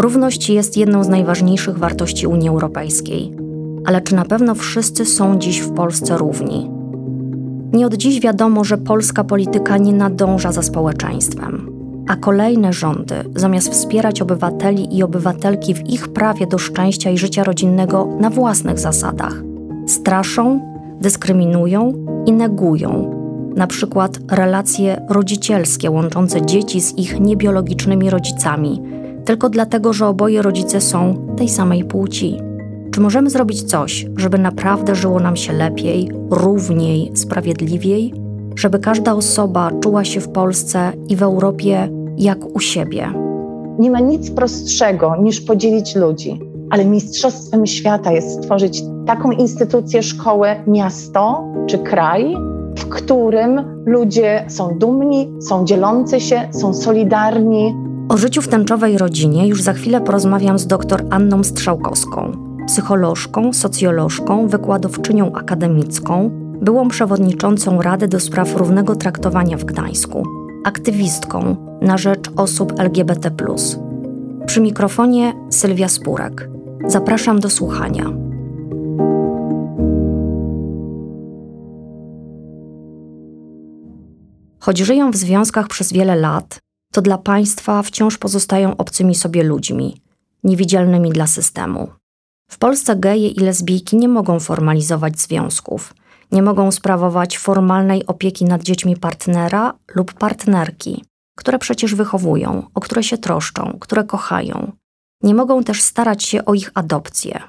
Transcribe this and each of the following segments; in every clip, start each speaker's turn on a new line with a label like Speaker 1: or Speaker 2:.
Speaker 1: Równość jest jedną z najważniejszych wartości Unii Europejskiej. Ale czy na pewno wszyscy są dziś w Polsce równi? Nie od dziś wiadomo, że polska polityka nie nadąża za społeczeństwem, a kolejne rządy, zamiast wspierać obywateli i obywatelki w ich prawie do szczęścia i życia rodzinnego na własnych zasadach, straszą, dyskryminują i negują na przykład relacje rodzicielskie łączące dzieci z ich niebiologicznymi rodzicami, tylko dlatego, że oboje rodzice są tej samej płci. Czy możemy zrobić coś, żeby naprawdę żyło nam się lepiej, równiej, sprawiedliwiej? Żeby każda osoba czuła się w Polsce i w Europie jak u siebie?
Speaker 2: Nie ma nic prostszego niż podzielić ludzi, ale mistrzostwem świata jest stworzyć taką instytucję, szkołę, miasto czy kraj, w którym ludzie są dumni, są dzielący się, są solidarni.
Speaker 1: O życiu w tęczowej rodzinie już za chwilę porozmawiam z dr Anną Strzałkowską, psycholożką, socjolożką, wykładowczynią akademicką, byłą przewodniczącą Rady do Spraw Równego Traktowania w Gdańsku, aktywistką na rzecz osób LGBT. Przy mikrofonie Sylwia Spurek. Zapraszam do słuchania. Choć żyją w związkach przez wiele lat, to dla państwa wciąż pozostają obcymi sobie ludźmi, niewidzialnymi dla systemu. W Polsce geje i lesbijki nie mogą formalizować związków, nie mogą sprawować formalnej opieki nad dziećmi partnera lub partnerki, które przecież wychowują, o które się troszczą, które kochają. Nie mogą też starać się o ich adopcję.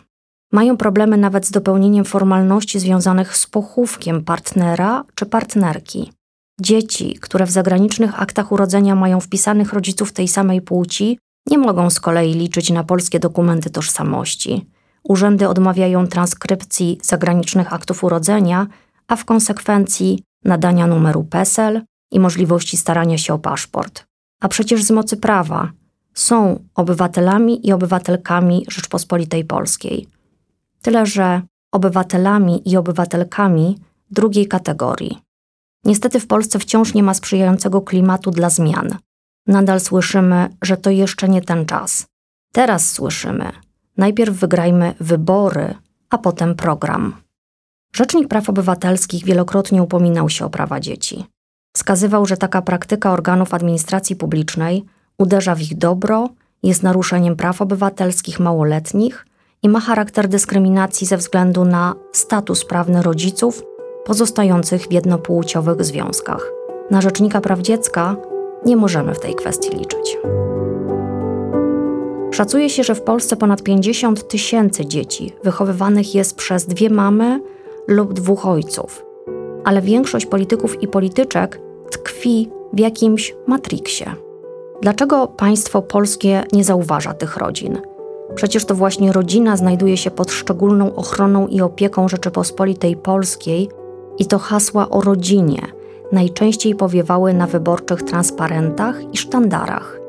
Speaker 1: Mają problemy nawet z dopełnieniem formalności związanych z pochówkiem partnera czy partnerki. Dzieci, które w zagranicznych aktach urodzenia mają wpisanych rodziców tej samej płci, nie mogą z kolei liczyć na polskie dokumenty tożsamości. Urzędy odmawiają transkrypcji zagranicznych aktów urodzenia, a w konsekwencji nadania numeru PESEL i możliwości starania się o paszport. A przecież z mocy prawa są obywatelami i obywatelkami Rzeczpospolitej Polskiej. Tyle, że obywatelami i obywatelkami drugiej kategorii. Niestety w Polsce wciąż nie ma sprzyjającego klimatu dla zmian. Nadal słyszymy, że to jeszcze nie ten czas. Teraz słyszymy, najpierw wygrajmy wybory, a potem program. Rzecznik Praw Obywatelskich wielokrotnie upominał się o prawa dzieci. Wskazywał, że taka praktyka organów administracji publicznej uderza w ich dobro, jest naruszeniem praw obywatelskich małoletnich i ma charakter dyskryminacji ze względu na status prawny rodziców pozostających w jednopłciowych związkach. Na Rzecznika Praw Dziecka nie możemy w tej kwestii liczyć. Szacuje się, że w Polsce ponad 50 tysięcy dzieci wychowywanych jest przez dwie mamy lub dwóch ojców, ale większość polityków i polityczek tkwi w jakimś matriksie. Dlaczego państwo polskie nie zauważa tych rodzin? Przecież to właśnie rodzina znajduje się pod szczególną ochroną i opieką Rzeczypospolitej Polskiej i to hasła o rodzinie najczęściej powiewały na wyborczych transparentach i sztandarach.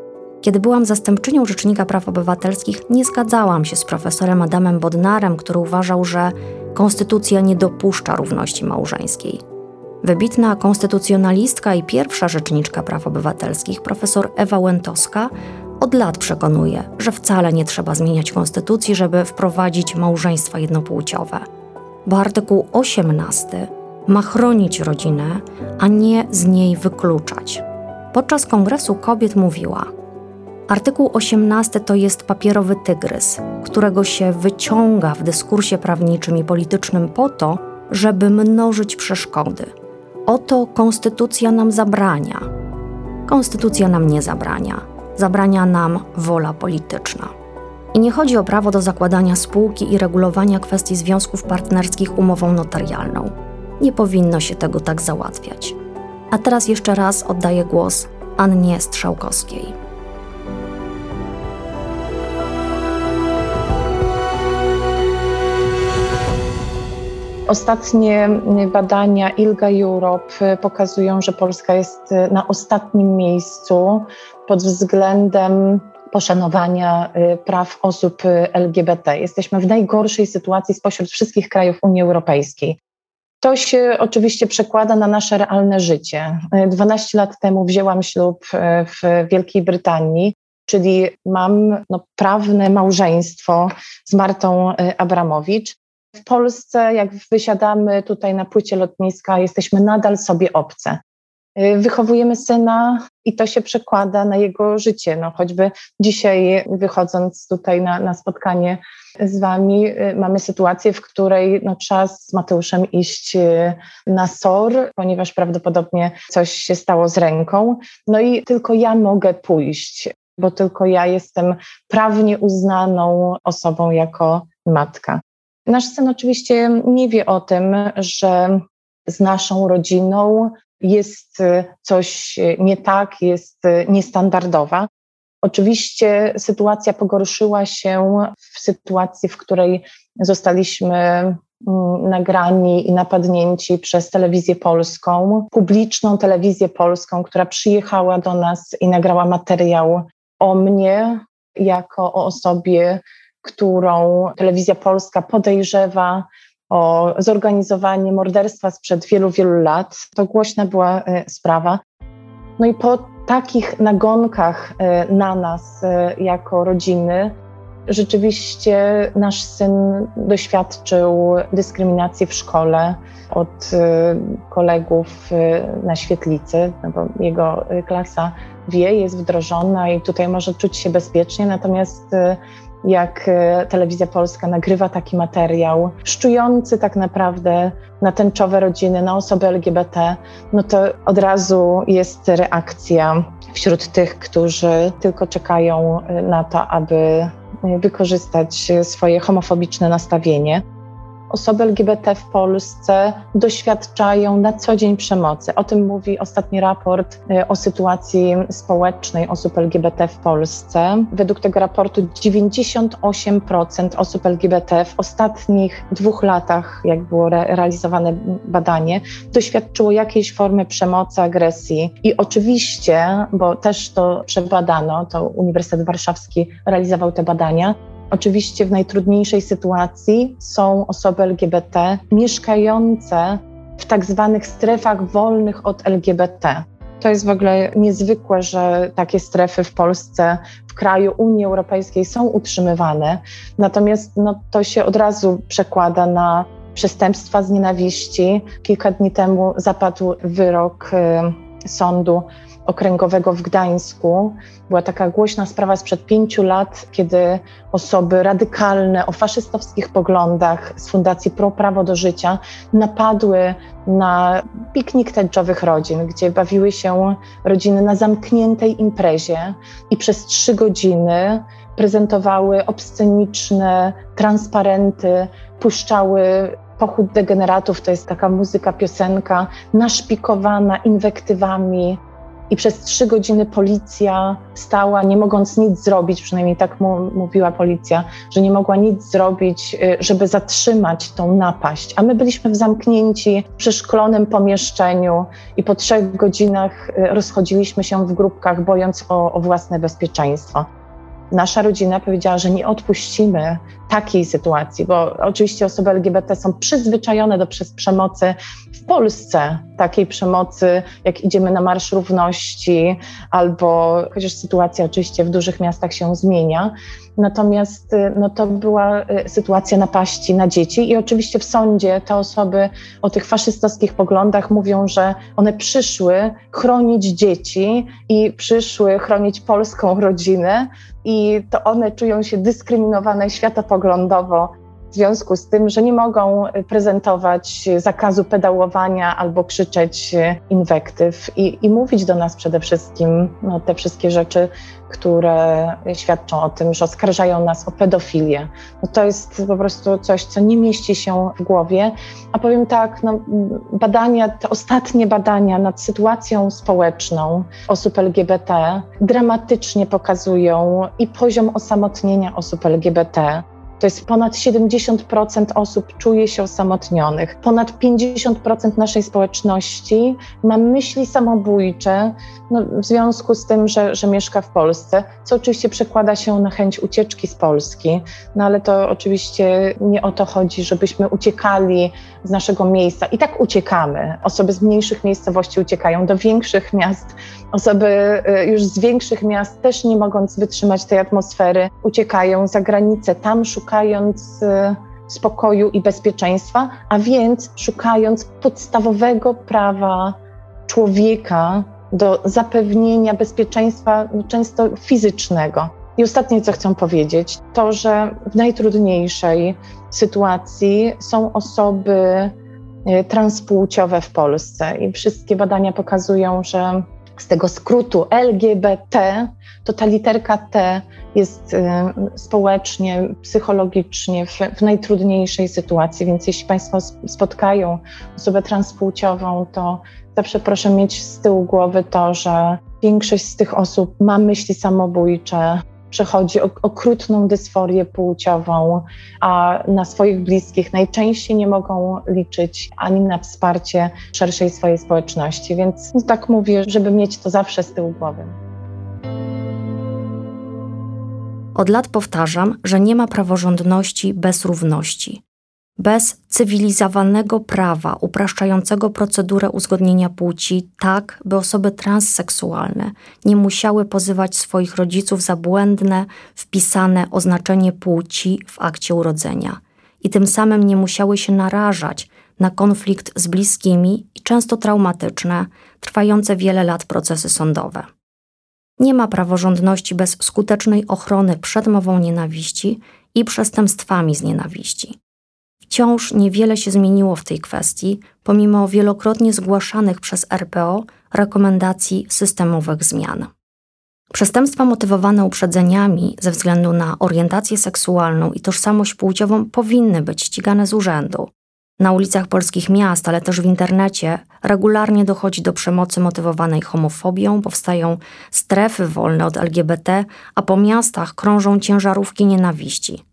Speaker 1: Kiedy byłam zastępczynią Rzecznika Praw Obywatelskich, nie zgadzałam się z profesorem Adamem Bodnarem, który uważał, że konstytucja nie dopuszcza równości małżeńskiej. Wybitna konstytucjonalistka i pierwsza rzeczniczka praw obywatelskich, profesor Ewa Łętowska, od lat przekonuje, że wcale nie trzeba zmieniać konstytucji, żeby wprowadzić małżeństwa jednopłciowe. Bo artykuł 18 ma chronić rodzinę, a nie z niej wykluczać. Podczas Kongresu Kobiet mówiła: Artykuł 18 to jest papierowy tygrys, którego się wyciąga w dyskursie prawniczym i politycznym po to, żeby mnożyć przeszkody. Oto konstytucja nam zabrania. Konstytucja nam nie zabrania. Zabrania nam wola polityczna. I nie chodzi o prawo do zakładania spółki i regulowania kwestii związków partnerskich umową notarialną. Nie powinno się tego tak załatwiać. A teraz jeszcze raz oddaję głos Annie Strzałkowskiej.
Speaker 2: Ostatnie badania ILGA Europe pokazują, że Polska jest na ostatnim miejscu pod względem poszanowania y, praw osób LGBT. Jesteśmy w najgorszej sytuacji spośród wszystkich krajów Unii Europejskiej. To się oczywiście przekłada na nasze realne życie. 12 lat temu wzięłam ślub y, w Wielkiej Brytanii. czyli mam no, prawne małżeństwo z Martą y, Abramowicz. W Polsce, jak wysiadamy tutaj na płycie lotniska, jesteśmy nadal sobie obce. Y, wychowujemy syna i to się przekłada na jego życie. No, choćby dzisiaj, wychodząc tutaj na, na spotkanie z Wami, y, mamy sytuację, w której no, trzeba z Mateuszem iść y, na SOR, ponieważ prawdopodobnie coś się stało z ręką. No i tylko ja mogę pójść, bo tylko ja jestem prawnie uznaną osobą jako matka. Nasz syn oczywiście nie wie o tym, że z naszą rodziną jest y, coś y, nie tak, jest y, niestandardowa. Oczywiście sytuacja pogorszyła się w sytuacji, w której zostaliśmy mm, nagrani i napadnięci przez telewizję polską, publiczną telewizję polską, która przyjechała do nas i nagrała materiał o mnie jako o osobie, którą telewizja polska podejrzewa o zorganizowanie morderstwa sprzed wielu, wielu lat. To głośna była e, sprawa. No i po takich nagonkach e, na nas e, jako rodziny, rzeczywiście nasz syn doświadczył dyskryminacji w szkole od kolegów na świetlicy, no bo jego klasa wie, jest wdrożona i tutaj może czuć się bezpiecznie, natomiast jak e, telewizja polska nagrywa taki materiał, szczujący tak naprawdę na tęczowe rodziny, na osoby LGBT, no to od razu jest reakcja wśród tych, którzy tylko czekają e, na to, aby wykorzystać swoje homofobiczne nastawienie osoby LGBT w Polsce doświadczają na co dzień przemocy. O tym mówi ostatni raport e, o sytuacji społecznej osób LGBT w Polsce. Według tego raportu 98% osób LGBT w ostatnich dwóch latach, jak było re realizowane badanie, doświadczyło jakiejś formy przemocy, agresji. I oczywiście, bo też to przebadano, to Uniwersytet Warszawski realizował te badania, Oczywiście w najtrudniejszej sytuacji są osoby LGBT mieszkające w tak zwanych strefach wolnych od LGBT. To jest w ogóle niezwykłe, że takie strefy w Polsce, w kraju Unii Europejskiej są utrzymywane. Natomiast no, to się od razu przekłada na przestępstwa z nienawiści. Kilka dni temu zapadł wyrok y, sądu okręgowego w Gdańsku. Była taka głośna sprawa sprzed pięciu lat, kiedy osoby radykalne o faszystowskich poglądach z Fundacji Pro Prawo do Życia napadły na piknik tęczowych rodzin, gdzie bawiły się rodziny na zamkniętej imprezie i przez trzy godziny prezentowały obsceniczne transparenty, puszczały pochód degeneratów, to jest taka muzyka, piosenka naszpikowana inwektywami, i przez trzy godziny policja stała, nie mogąc nic zrobić, przynajmniej tak mu, mówiła policja, że nie mogła nic zrobić, y, żeby zatrzymać tą napaść. A my byliśmy w zamknięci, przeszklonym pomieszczeniu i po trzech godzinach y, rozchodziliśmy się w grupkach, bojąc o, o własne bezpieczeństwo nasza rodzina powiedziała, że nie odpuścimy takiej sytuacji, bo oczywiście osoby LGBT są przyzwyczajone do przemocy w Polsce, takiej przemocy, jak idziemy na Marsz Równości, albo chociaż sytuacja oczywiście w dużych miastach się zmienia. Natomiast y, no, to była y, sytuacja napaści na dzieci i oczywiście w sądzie te osoby o tych faszystowskich poglądach mówią, że one przyszły chronić dzieci i przyszły chronić polską rodzinę i to one czują się dyskryminowane światopoglądowo w związku z tym, że nie mogą prezentować zakazu pedałowania albo krzyczeć inwektyw i, i mówić do nas przede wszystkim no, te wszystkie rzeczy, które świadczą o tym, że oskarżają nas o pedofilię. No, to jest po prostu coś, co nie mieści się w głowie. A powiem tak, no, badania, te ostatnie badania nad sytuacją społeczną osób LGBT dramatycznie pokazują i poziom osamotnienia osób LGBT, To jest ponad 70% osób czuje się osamotnionych. Ponad 50% naszej społeczności ma myśli samobójcze no, w związku z tym, że, że mieszka w Polsce, co oczywiście przekłada się na chęć ucieczki z Polski. No ale to oczywiście nie o to chodzi, żebyśmy uciekali z naszego miejsca. I tak uciekamy. Osoby z mniejszych miejscowości uciekają do większych miast. Osoby y, już z większych miast też nie mogąc wytrzymać tej atmosfery, uciekają za granicę, tam szukając y, spokoju i bezpieczeństwa, a więc szukając podstawowego prawa człowieka do zapewnienia bezpieczeństwa, często fizycznego. I ostatnie, co chcę powiedzieć, to, że w najtrudniejszej sytuacji są osoby y, transpłciowe w Polsce i wszystkie badania pokazują, że z tego skrótu LGBT, to ta literka T jest y, społecznie, psychologicznie w, w, najtrudniejszej sytuacji, więc jeśli Państwo spotkają osobę transpłciową, to zawsze proszę mieć z tyłu głowy to, że większość z tych osób ma myśli samobójcze, przechodzi okrutną dysforię płciową, a na swoich bliskich najczęściej nie mogą liczyć ani na wsparcie szerszej swojej społeczności. Więc tak mówię, żeby mieć to zawsze z tyłu głowy.
Speaker 1: Od lat powtarzam, że nie ma praworządności bez równości bez cywilizowanego prawa upraszczającego procedurę uzgodnienia płci, tak by osoby transseksualne nie musiały pozywać swoich rodziców za błędne, wpisane oznaczenie płci w akcie urodzenia i tym samym nie musiały się narażać na konflikt z bliskimi i często traumatyczne, trwające wiele lat procesy sądowe. Nie ma praworządności bez skutecznej ochrony przed mową nienawiści i przestępstwami z nienawiści. Wciąż niewiele się zmieniło w tej kwestii, pomimo wielokrotnie zgłaszanych przez RPO rekomendacji systemowych zmian. Przestępstwa motywowane uprzedzeniami ze względu na orientację seksualną i tożsamość płciową powinny być ścigane z urzędu. Na ulicach polskich miast, ale też w internecie regularnie dochodzi do przemocy motywowanej homofobią, powstają strefy wolne od LGBT, a po miastach krążą ciężarówki nienawiści.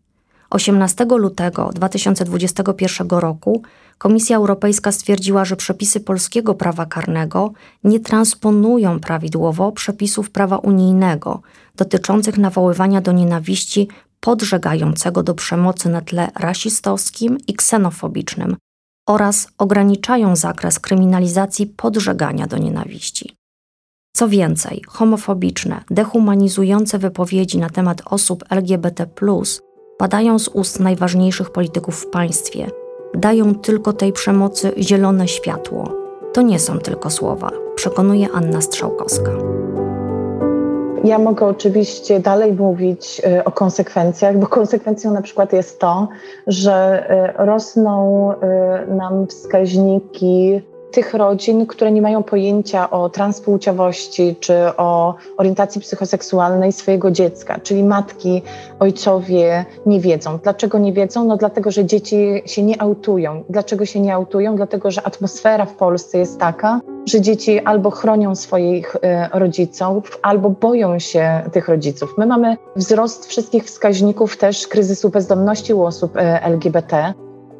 Speaker 1: 18 lutego 2021 roku Komisja Europejska stwierdziła, że przepisy polskiego prawa karnego nie transponują prawidłowo przepisów prawa unijnego dotyczących nawoływania do nienawiści podżegającego do przemocy na tle rasistowskim i ksenofobicznym oraz ograniczają zakres kryminalizacji podżegania do nienawiści. Co więcej, homofobiczne, dehumanizujące wypowiedzi na temat osób LGBT padają z ust najważniejszych polityków w państwie, dają tylko tej przemocy zielone światło. To nie są tylko słowa, przekonuje Anna Strzałkowska.
Speaker 2: Ja mogę oczywiście dalej mówić y, o konsekwencjach, bo konsekwencją na przykład jest to, że y, rosną y, nam wskaźniki tych rodzin, które nie mają pojęcia o transpłciowości czy o orientacji psychoseksualnej swojego dziecka, czyli matki, ojcowie nie wiedzą. Dlaczego nie wiedzą? No dlatego, że dzieci się nie autują. Dlaczego się nie autują? Dlatego, że atmosfera w Polsce jest taka, że dzieci albo chronią swoich e, rodziców, albo boją się tych rodziców. My mamy wzrost wszystkich wskaźników też kryzysu bezdomności u osób e, LGBT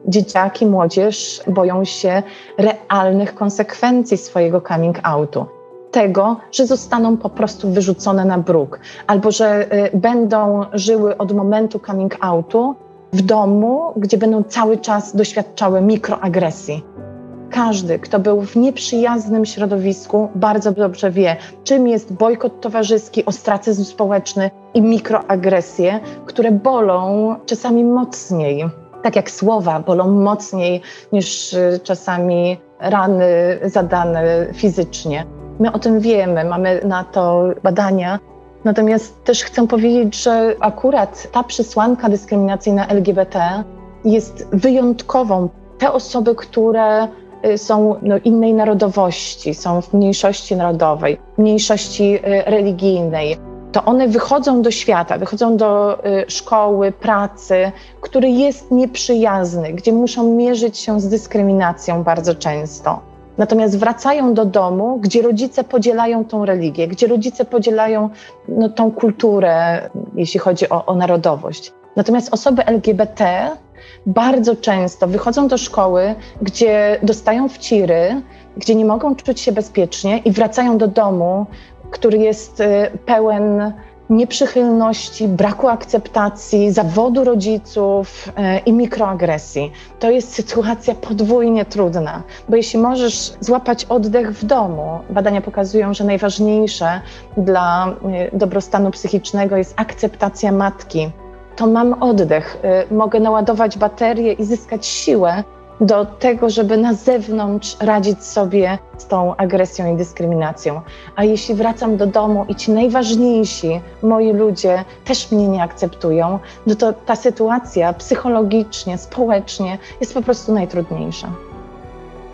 Speaker 2: dzieciaki, młodzież boją się realnych konsekwencji swojego coming outu. Tego, że zostaną po prostu wyrzucone na bruk, albo że y, będą żyły od momentu coming outu w domu, gdzie będą cały czas doświadczały mikroagresji. Każdy, kto był w nieprzyjaznym środowisku, bardzo dobrze wie, czym jest bojkot towarzyski, ostracyzm społeczny i mikroagresje, które bolą czasami mocniej tak jak słowa bolą mocniej niż y, czasami rany zadane fizycznie. My o tym wiemy, mamy na to badania. Natomiast też chcę powiedzieć, że akurat ta przesłanka dyskryminacyjna LGBT jest wyjątkową. Te osoby, które y, są no, innej narodowości, są w mniejszości narodowej, mniejszości y, religijnej, to one wychodzą do świata, wychodzą do y, szkoły, pracy, który jest nieprzyjazny, gdzie muszą mierzyć się z dyskryminacją bardzo często. Natomiast wracają do domu, gdzie rodzice podzielają tą religię, gdzie rodzice podzielają no, tą kulturę, jeśli chodzi o, o narodowość. Natomiast osoby LGBT bardzo często wychodzą do szkoły, gdzie dostają wciry, gdzie nie mogą czuć się bezpiecznie i wracają do domu, który jest y, pełen nieprzychylności, braku akceptacji, zawodu rodziców e, i mikroagresji. To jest sytuacja podwójnie trudna, bo jeśli możesz złapać oddech w domu, badania pokazują, że najważniejsze dla e, dobrostanu psychicznego jest akceptacja matki. To mam oddech, mogę naładować baterię i zyskać siłę, do tego, żeby na zewnątrz radzić sobie z tą agresją i dyskryminacją. A jeśli wracam do domu i ci najważniejsi moi ludzie też mnie nie akceptują, no to ta sytuacja psychologicznie, społecznie jest po prostu najtrudniejsza.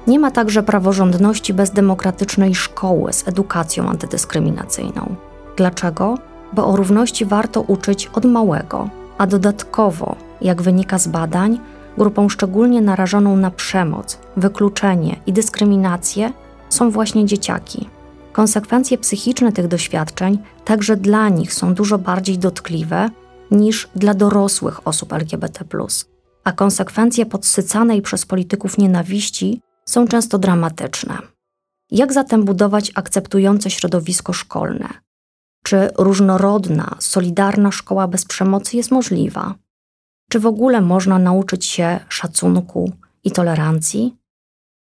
Speaker 1: Nie ma także praworządności bez demokratycznej szkoły z edukacją antydyskryminacyjną. Dlaczego? Bo o równości warto uczyć od małego, a dodatkowo, jak wynika z badań, Grupą szczególnie narażoną na przemoc, wykluczenie i dyskryminację są właśnie dzieciaki. Konsekwencje psychiczne tych doświadczeń także dla nich są dużo bardziej dotkliwe niż dla dorosłych osób LGBT, a konsekwencje podsycanej przez polityków nienawiści są często dramatyczne. Jak zatem budować akceptujące środowisko szkolne? Czy różnorodna, solidarna szkoła bez przemocy jest możliwa? Czy w ogóle można nauczyć się szacunku i tolerancji?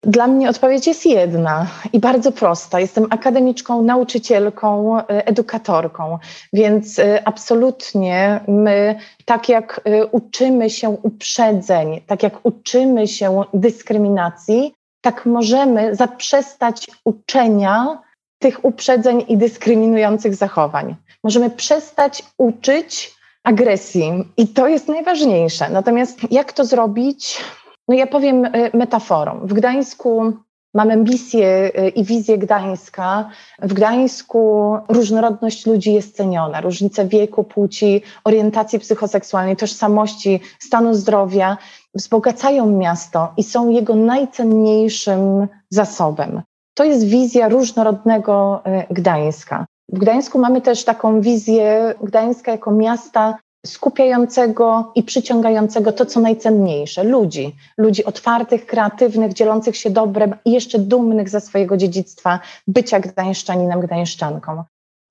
Speaker 2: Dla mnie odpowiedź jest jedna i bardzo prosta. Jestem akademiczką, nauczycielką, e, edukatorką, więc e, absolutnie my, tak jak e, uczymy się uprzedzeń, tak jak uczymy się dyskryminacji, tak możemy zaprzestać uczenia tych uprzedzeń i dyskryminujących zachowań. Możemy przestać uczyć agresji i to jest najważniejsze. Natomiast jak to zrobić? No ja powiem y, metaforą. W Gdańsku mamy misję i wizję Gdańska. W Gdańsku różnorodność ludzi jest ceniona. Różnice wieku, płci, orientacji psychoseksualnej, tożsamości, stanu zdrowia wzbogacają miasto i są jego najcenniejszym zasobem. To jest wizja różnorodnego y, Gdańska. W Gdańsku mamy też taką wizję Gdańska jako miasta skupiającego i przyciągającego to, co najcenniejsze ludzi. Ludzi otwartych, kreatywnych, dzielących się dobrem i jeszcze dumnych ze swojego dziedzictwa bycia gdańszczaninem, gdańszczanką.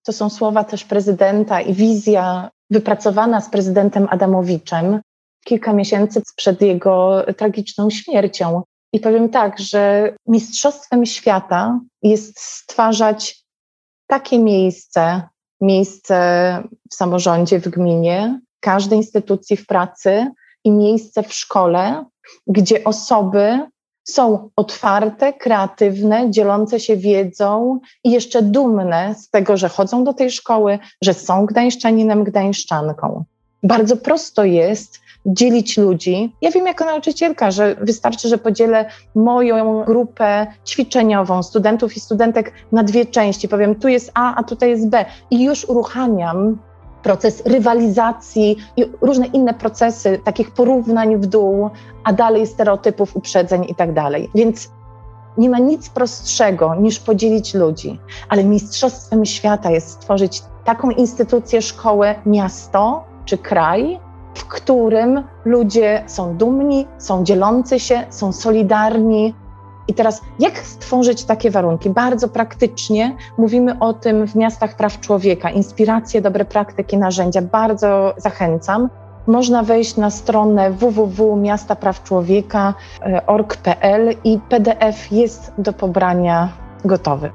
Speaker 2: To są słowa też prezydenta i wizja wypracowana z prezydentem Adamowiczem kilka miesięcy przed jego tragiczną śmiercią. I powiem tak, że mistrzostwem świata jest stwarzać takie miejsce, miejsce w samorządzie, w gminie, każdej instytucji w pracy i miejsce w szkole, gdzie osoby są otwarte, kreatywne, dzielące się wiedzą i jeszcze dumne z tego, że chodzą do tej szkoły, że są gdańszczaninem, gdańszczanką. Bardzo prosto jest dzielić ludzi. Ja wiem jako nauczycielka, że wystarczy, że podzielę moją grupę ćwiczeniową studentów i studentek na dwie części. Powiem, tu jest A, a tutaj jest B i już uruchamiam proces rywalizacji i różne inne procesy takich porównań w dół, a dalej stereotypów, uprzedzeń i tak dalej. Więc nie ma nic prostszego niż podzielić ludzi, ale mistrzostwem świata jest stworzyć taką instytucję, szkołę, miasto czy kraj, w którym ludzie są dumni, są dzielący się, są solidarni. I teraz, jak stworzyć takie warunki? Bardzo praktycznie mówimy o tym w miastach praw człowieka. Inspiracje, dobre praktyki, narzędzia. Bardzo zachęcam. Można wejść na stronę www.miastaprawczłowieka.org.pl i PDF jest do pobrania gotowy.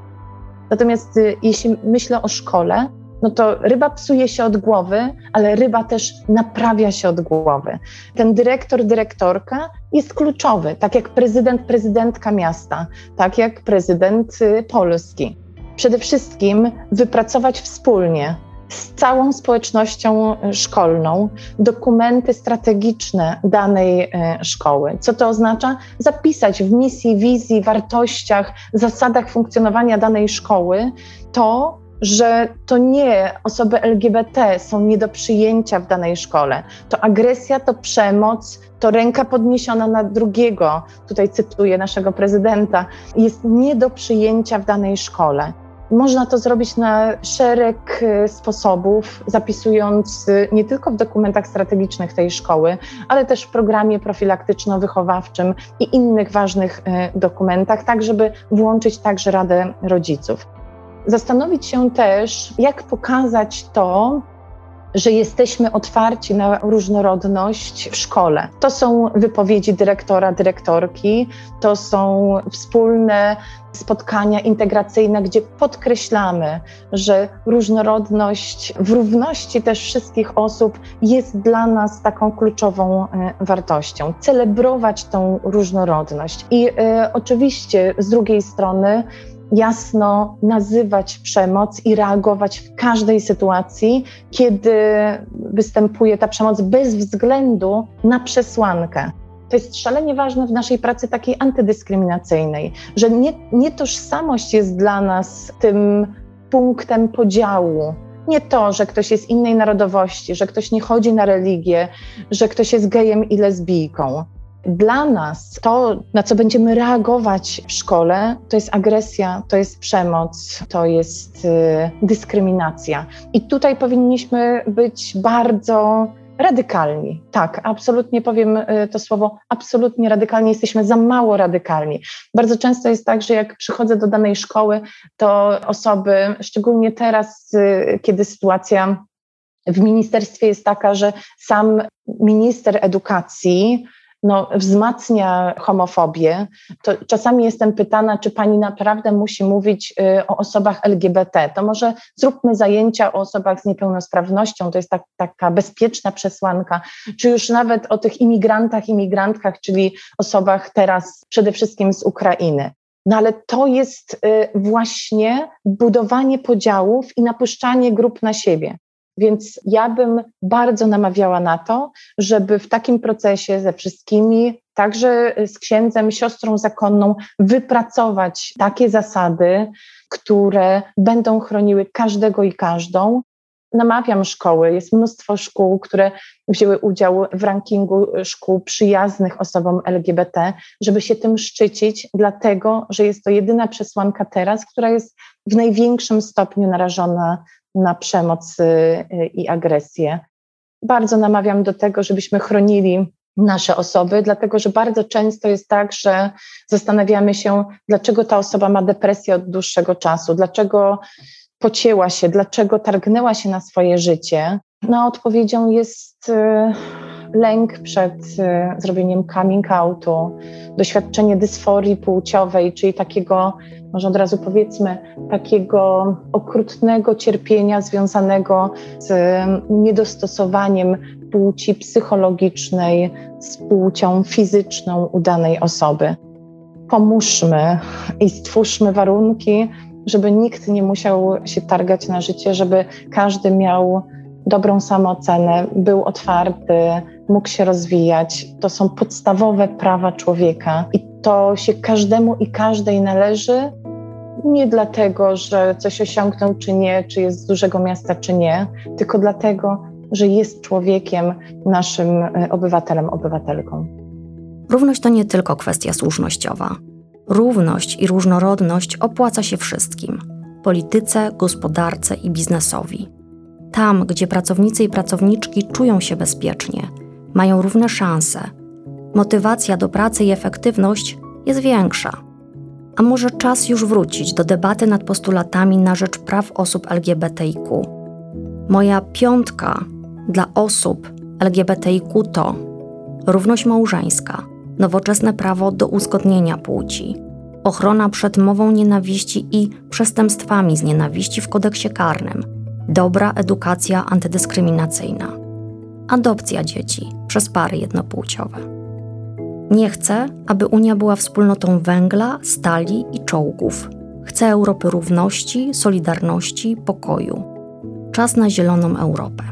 Speaker 2: Natomiast y, jeśli myślę o szkole, no to ryba psuje się od głowy, ale ryba też naprawia się od głowy. Ten dyrektor, dyrektorka jest kluczowy, tak jak prezydent, prezydentka miasta, tak jak prezydent y, Polski. Przede wszystkim wypracować wspólnie z całą społecznością y, szkolną dokumenty strategiczne danej y, szkoły. Co to oznacza? Zapisać w misji, wizji, wartościach, zasadach funkcjonowania danej szkoły to, że to nie osoby LGBT są nie do przyjęcia w danej szkole. To agresja, to przemoc, to ręka podniesiona na drugiego, tutaj cytuję naszego prezydenta, jest nie do przyjęcia w danej szkole. Można to zrobić na szereg y, sposobów, zapisując y, nie tylko w dokumentach strategicznych tej szkoły, ale też w programie profilaktyczno-wychowawczym i innych ważnych y, dokumentach, tak żeby włączyć także Radę Rodziców. Zastanowić się też, jak pokazać to, że jesteśmy otwarci na różnorodność w szkole. To są wypowiedzi dyrektora, dyrektorki, to są wspólne spotkania integracyjne, gdzie podkreślamy, że różnorodność w równości też wszystkich osób jest dla nas taką kluczową e, wartością. Celebrować tą różnorodność. I y, oczywiście z drugiej strony, jasno nazywać przemoc i reagować w każdej sytuacji, kiedy występuje ta przemoc bez względu na przesłankę. To jest szalenie ważne w naszej pracy takiej antydyskryminacyjnej, że nie, nie tożsamość jest dla nas tym punktem podziału, nie to, że ktoś jest innej narodowości, że ktoś nie chodzi na religię, że ktoś jest gejem i lesbijką. Dla nas to, na co będziemy reagować w szkole, to jest agresja, to jest przemoc, to jest y, dyskryminacja. I tutaj powinniśmy być bardzo radykalni. Tak, absolutnie powiem y, to słowo, absolutnie radykalni. Jesteśmy za mało radykalni. Bardzo często jest tak, że jak przychodzę do danej szkoły, to osoby, szczególnie teraz, y, kiedy sytuacja w ministerstwie jest taka, że sam minister edukacji no, wzmacnia homofobię, to czasami jestem pytana, czy pani naprawdę musi mówić y, o osobach LGBT. To może zróbmy zajęcia o osobach z niepełnosprawnością, to jest tak, taka bezpieczna przesłanka, czy już nawet o tych imigrantach, imigrantkach, czyli osobach teraz przede wszystkim z Ukrainy. No ale to jest y, właśnie budowanie podziałów i napuszczanie grup na siebie. Więc ja bym bardzo namawiała na to, żeby w takim procesie ze wszystkimi, także z księdzem, siostrą zakonną, wypracować takie zasady, które będą chroniły każdego i każdą. Namawiam szkoły, jest mnóstwo szkół, które wzięły udział w rankingu szkół przyjaznych osobom LGBT, żeby się tym szczycić, dlatego że jest to jedyna przesłanka teraz, która jest w największym stopniu narażona na przemoc y, y, i agresję. Bardzo namawiam do tego, żebyśmy chronili nasze osoby, dlatego że bardzo często jest tak, że zastanawiamy się, dlaczego ta osoba ma depresję od dłuższego czasu, dlaczego pocięła się, dlaczego targnęła się na swoje życie. No, odpowiedzią jest y, lęk przed zrobieniem coming outu, doświadczenie dysforii płciowej, czyli takiego może od razu powiedzmy, takiego okrutnego cierpienia związanego z niedostosowaniem płci psychologicznej z płcią fizyczną u danej osoby. Pomóżmy i stwórzmy warunki, żeby nikt nie musiał się targać na życie, żeby każdy miał dobrą samoocenę, był otwarty, mógł się rozwijać. To są podstawowe prawa człowieka i to się każdemu i każdej należy, nie dlatego, że coś osiągnął czy nie, czy jest z dużego miasta czy nie, tylko dlatego, że jest człowiekiem, naszym e, obywatelem, obywatelką.
Speaker 1: Równość to nie tylko kwestia słusznościowa. Równość i różnorodność opłaca się wszystkim polityce, gospodarce i biznesowi. Tam, gdzie pracownicy i pracowniczki czują się bezpiecznie, mają równe szanse, motywacja do pracy i efektywność jest większa. A może czas już wrócić do debaty nad postulatami na rzecz praw osób LGBTIQ? Moja piątka dla osób LGBTIQ to równość małżeńska, nowoczesne prawo do uzgodnienia płci, ochrona przed mową nienawiści i przestępstwami z nienawiści w kodeksie karnym, dobra edukacja antydyskryminacyjna, adopcja dzieci przez pary jednopłciowe. Nie chcę, aby Unia była wspólnotą węgla, stali i czołgów. Chcę Europy równości, solidarności, pokoju. Czas na zieloną Europę.